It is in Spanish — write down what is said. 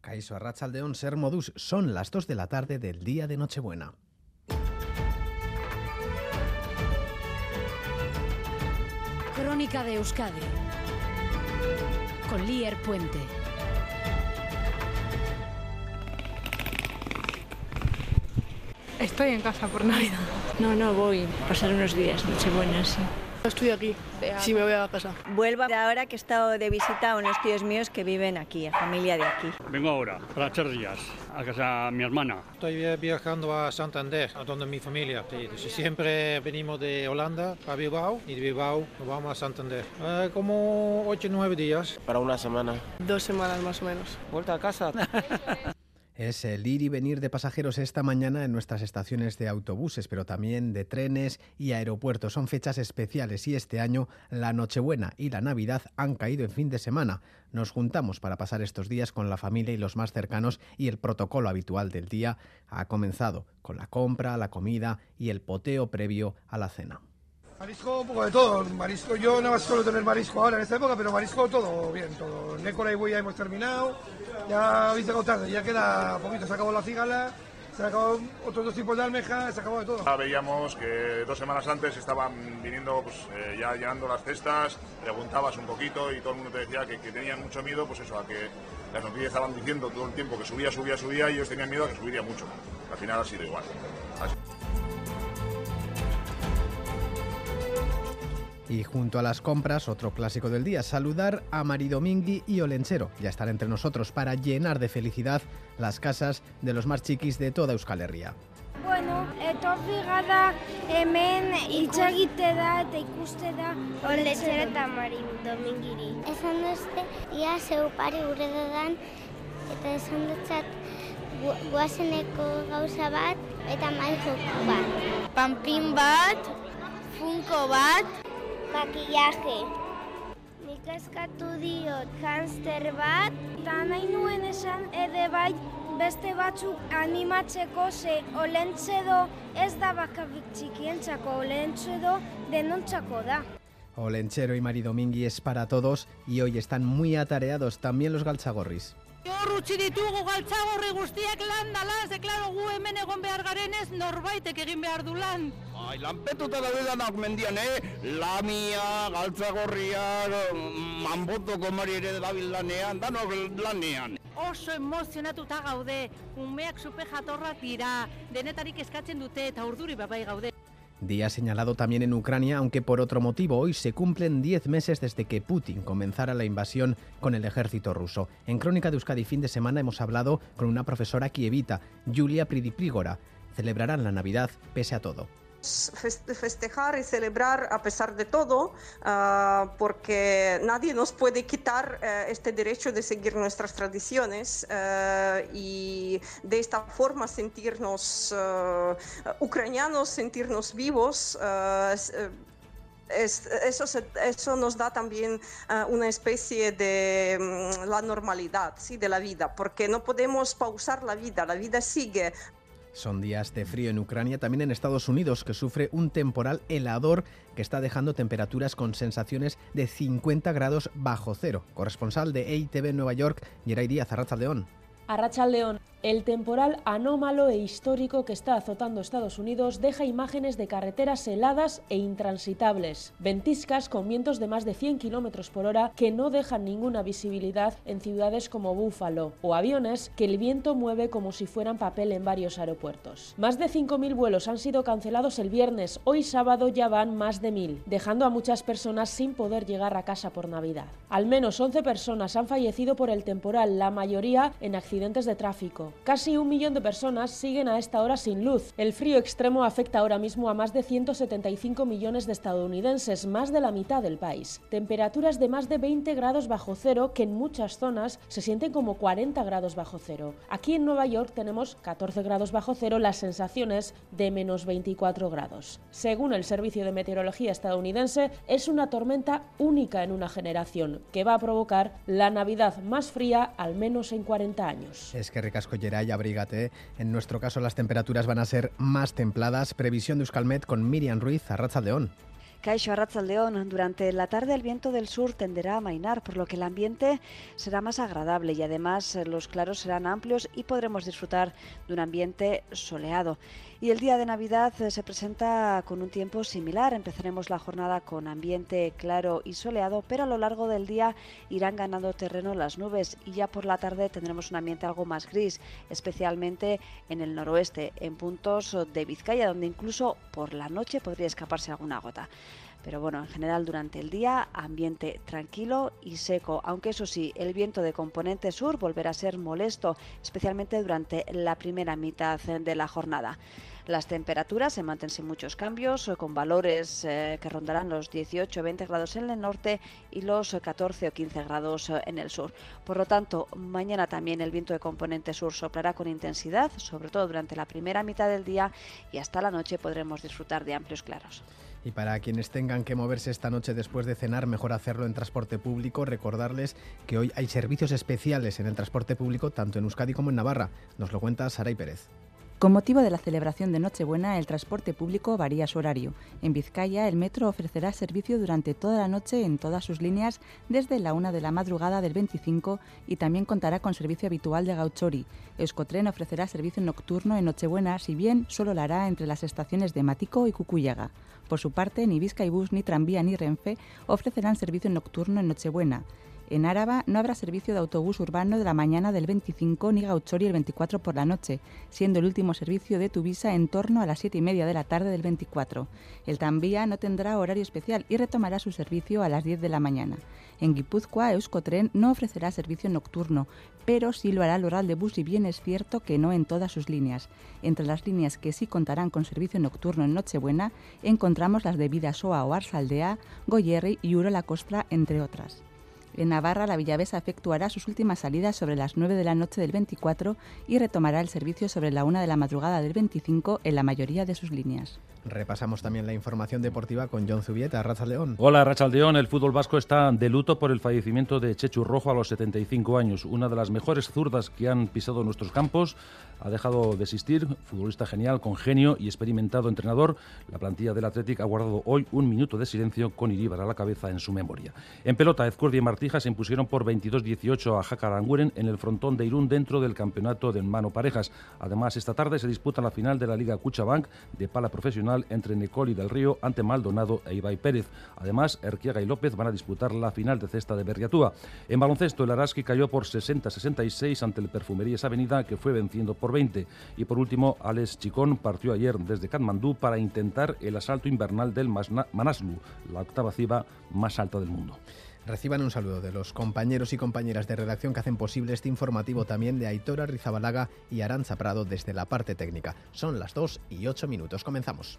Caiso Arrachaldeón, Ser Modus, son las 2 de la tarde del día de Nochebuena. Crónica de Euskadi con Lier Puente. Estoy en casa por Navidad. No, no, voy a pasar unos días, Nochebuena, sí. Estoy aquí, sí me voy a casa. Vuelvo ahora que he estado de visita a unos tíos míos que viven aquí, a familia de aquí. Vengo ahora, para tres días, a casa de mi hermana. Estoy viajando a Santander, a donde mi familia. Sí, siempre venimos de Holanda a Bilbao y de Bilbao nos vamos a Santander. Eh, como ocho o nueve días. Para una semana. Dos semanas más o menos. Vuelta a casa. Es el ir y venir de pasajeros esta mañana en nuestras estaciones de autobuses, pero también de trenes y aeropuertos. Son fechas especiales y este año la Nochebuena y la Navidad han caído en fin de semana. Nos juntamos para pasar estos días con la familia y los más cercanos y el protocolo habitual del día ha comenzado con la compra, la comida y el poteo previo a la cena. Marisco, un poco de todo. Marisco, yo nada más suelo tener marisco ahora en esta época, pero marisco todo bien, todo. Nécora y buey hemos terminado. Ya habéis llegado tarde, ya queda poquito. Se acabó la cigala, se acabó otros dos tipos de almeja, se acabó de todo. Ya veíamos que dos semanas antes estaban viniendo, pues eh, ya llenando las cestas, preguntabas un poquito y todo el mundo te decía que, tenían mucho miedo, pues eso, a que las noticias estaban diciendo todo el tiempo que subía, subía, subía y ellos tenían miedo a que subiría mucho. Al final ha sido igual. Y junto a las compras, otro clásico del día, saludar a Maridomingui y Olenchero. Ya están entre nosotros para llenar de felicidad las casas de los más chiquis de toda Euskal Herria. Bueno, etorri gara hemen da eta ikuste da Olenchero eta Maridomingiri. Esan duzte, ia zeu pari gure dodan, eta esan dutzat guazeneko gauza bat eta mai joku bat. Pampin bat, funko bat, makillaje. Nik eskatu diot hamster bat, eta nahi nuen esan ede bai beste batzuk animatzeko ze olentzedo ez da bakarrik txikientzako, olentzedo denontzako da. Olenchero y Maridomingui es para todos y hoy están muy atareados también los galtzagorris. Hor utzi ditugu galtzagorri guztiak lan dala, ze klaro gu hemen egon behar garenez norbaitek egin behar du lan. Ai, lanpetuta daude danak mendian, eh? Lamia, galtzagorria, manbotoko mari ere dabil lanean, danok lanean. Oso emozionatuta gaude, umeak supe jatorrak dira, denetarik eskatzen dute eta urduri babai gaude. Día señalado también en Ucrania, aunque por otro motivo hoy se cumplen 10 meses desde que Putin comenzara la invasión con el ejército ruso. En Crónica de Euskadi fin de semana hemos hablado con una profesora kievita, Julia Pridiprígora. Celebrarán la Navidad pese a todo festejar y celebrar a pesar de todo, uh, porque nadie nos puede quitar uh, este derecho de seguir nuestras tradiciones uh, y de esta forma sentirnos ucranianos, sentirnos vivos. Es, eso, eso, nos da también una especie de um, la normalidad ¿sí? de la vida, porque no podemos pausar la vida, la vida sigue, son días de frío en Ucrania, también en Estados Unidos, que sufre un temporal helador que está dejando temperaturas con sensaciones de 50 grados bajo cero. Corresponsal de EITV Nueva York, Geray Díaz, Arrachaldeón. Arrachaldeón, el temporal anómalo e histórico que está azotando Estados Unidos deja imágenes de carreteras heladas e intransitables, ventiscas con vientos de más de 100 km por hora que no dejan ninguna visibilidad en ciudades como Búfalo, o aviones que el viento mueve como si fueran papel en varios aeropuertos. Más de 5.000 vuelos han sido cancelados el viernes, hoy sábado ya van más de 1.000, dejando a muchas personas sin poder llegar a casa por Navidad. Al menos 11 personas han fallecido por el temporal, la mayoría en accidentes de tráfico. Casi un millón de personas siguen a esta hora sin luz. El frío extremo afecta ahora mismo a más de 175 millones de estadounidenses, más de la mitad del país. Temperaturas de más de 20 grados bajo cero que en muchas zonas se sienten como 40 grados bajo cero. Aquí en Nueva York tenemos 14 grados bajo cero, las sensaciones de menos 24 grados. Según el Servicio de Meteorología estadounidense, es una tormenta única en una generación que va a provocar la Navidad más fría al menos en 40 años. Es que ricasco y abrígate. En nuestro caso las temperaturas van a ser más templadas. Previsión de Euskalmet con Miriam Ruiz, a León. Caixo Arrachaldeón, durante la tarde el viento del sur tenderá a mainar, por lo que el ambiente será más agradable y además los claros serán amplios y podremos disfrutar de un ambiente soleado. Y el día de Navidad eh, se presenta con un tiempo similar. Empezaremos la jornada con ambiente claro y soleado, pero a lo largo del día irán ganando terreno las nubes y ya por la tarde tendremos un ambiente algo más gris, especialmente en el noroeste, en puntos de Vizcaya, donde incluso por la noche podría escaparse alguna gota. Pero bueno, en general durante el día ambiente tranquilo y seco, aunque eso sí, el viento de componente sur volverá a ser molesto, especialmente durante la primera mitad de la jornada. Las temperaturas se mantienen sin muchos cambios, eh, con valores eh, que rondarán los 18 o 20 grados en el norte y los 14 o 15 grados eh, en el sur. Por lo tanto, mañana también el viento de componente sur soplará con intensidad, sobre todo durante la primera mitad del día y hasta la noche podremos disfrutar de amplios claros. Y para quienes tengan que moverse esta noche después de cenar, mejor hacerlo en transporte público. Recordarles que hoy hay servicios especiales en el transporte público, tanto en Euskadi como en Navarra. Nos lo cuenta Saray Pérez. Con motivo de la celebración de Nochebuena, el transporte público varía su horario. En Vizcaya, el metro ofrecerá servicio durante toda la noche en todas sus líneas desde la una de la madrugada del 25 y también contará con servicio habitual de Gauchori. Euskotren ofrecerá servicio nocturno en Nochebuena, si bien solo lo hará entre las estaciones de Matico y Cucuyaga. Por su parte, ni Vizcaibus, ni Tranvía, ni Renfe ofrecerán servicio nocturno en Nochebuena. En Áraba no habrá servicio de autobús urbano de la mañana del 25 ni Gauchori el 24 por la noche, siendo el último servicio de Tuvisa en torno a las 7 y media de la tarde del 24. El tranvía no tendrá horario especial y retomará su servicio a las 10 de la mañana. En Guipúzcoa, Euskotren no ofrecerá servicio nocturno, pero sí lo hará el oral de bus y bien es cierto que no en todas sus líneas. Entre las líneas que sí contarán con servicio nocturno en Nochebuena encontramos las de Vidasoa o Arsaldea, Goyerri y Uro la Costra, entre otras. En Navarra, la Villavesa efectuará sus últimas salidas sobre las 9 de la noche del 24 y retomará el servicio sobre la 1 de la madrugada del 25 en la mayoría de sus líneas. Repasamos también la información deportiva con John Zubieta, Racha León. Hola, Racha León. El fútbol vasco está de luto por el fallecimiento de Chechu Rojo a los 75 años, una de las mejores zurdas que han pisado nuestros campos. Ha dejado de existir, futbolista genial, con genio y experimentado entrenador. La plantilla del Athletic ha guardado hoy un minuto de silencio con Iríbar a la cabeza en su memoria. En pelota, Ezcurdi y Martija se impusieron por 22-18 a Jacaranguren en el frontón de Irún dentro del campeonato de mano parejas. Además, esta tarde se disputa la final de la Liga Cuchabank de pala profesional entre Necoli del Río ante Maldonado e Ibai Pérez. Además, Erquiaga y López van a disputar la final de cesta de Berriatúa. En baloncesto, el Araski cayó por 60-66 ante el Perfumerías Avenida, que fue venciendo por 20. Y por último, Alex Chicón partió ayer desde Katmandú para intentar el asalto invernal del Manaslu, la octava ciba más alta del mundo. Reciban un saludo de los compañeros y compañeras de redacción que hacen posible este informativo también de Aitora Rizabalaga y Aranza Prado desde la parte técnica. Son las 2 y 8 minutos. Comenzamos.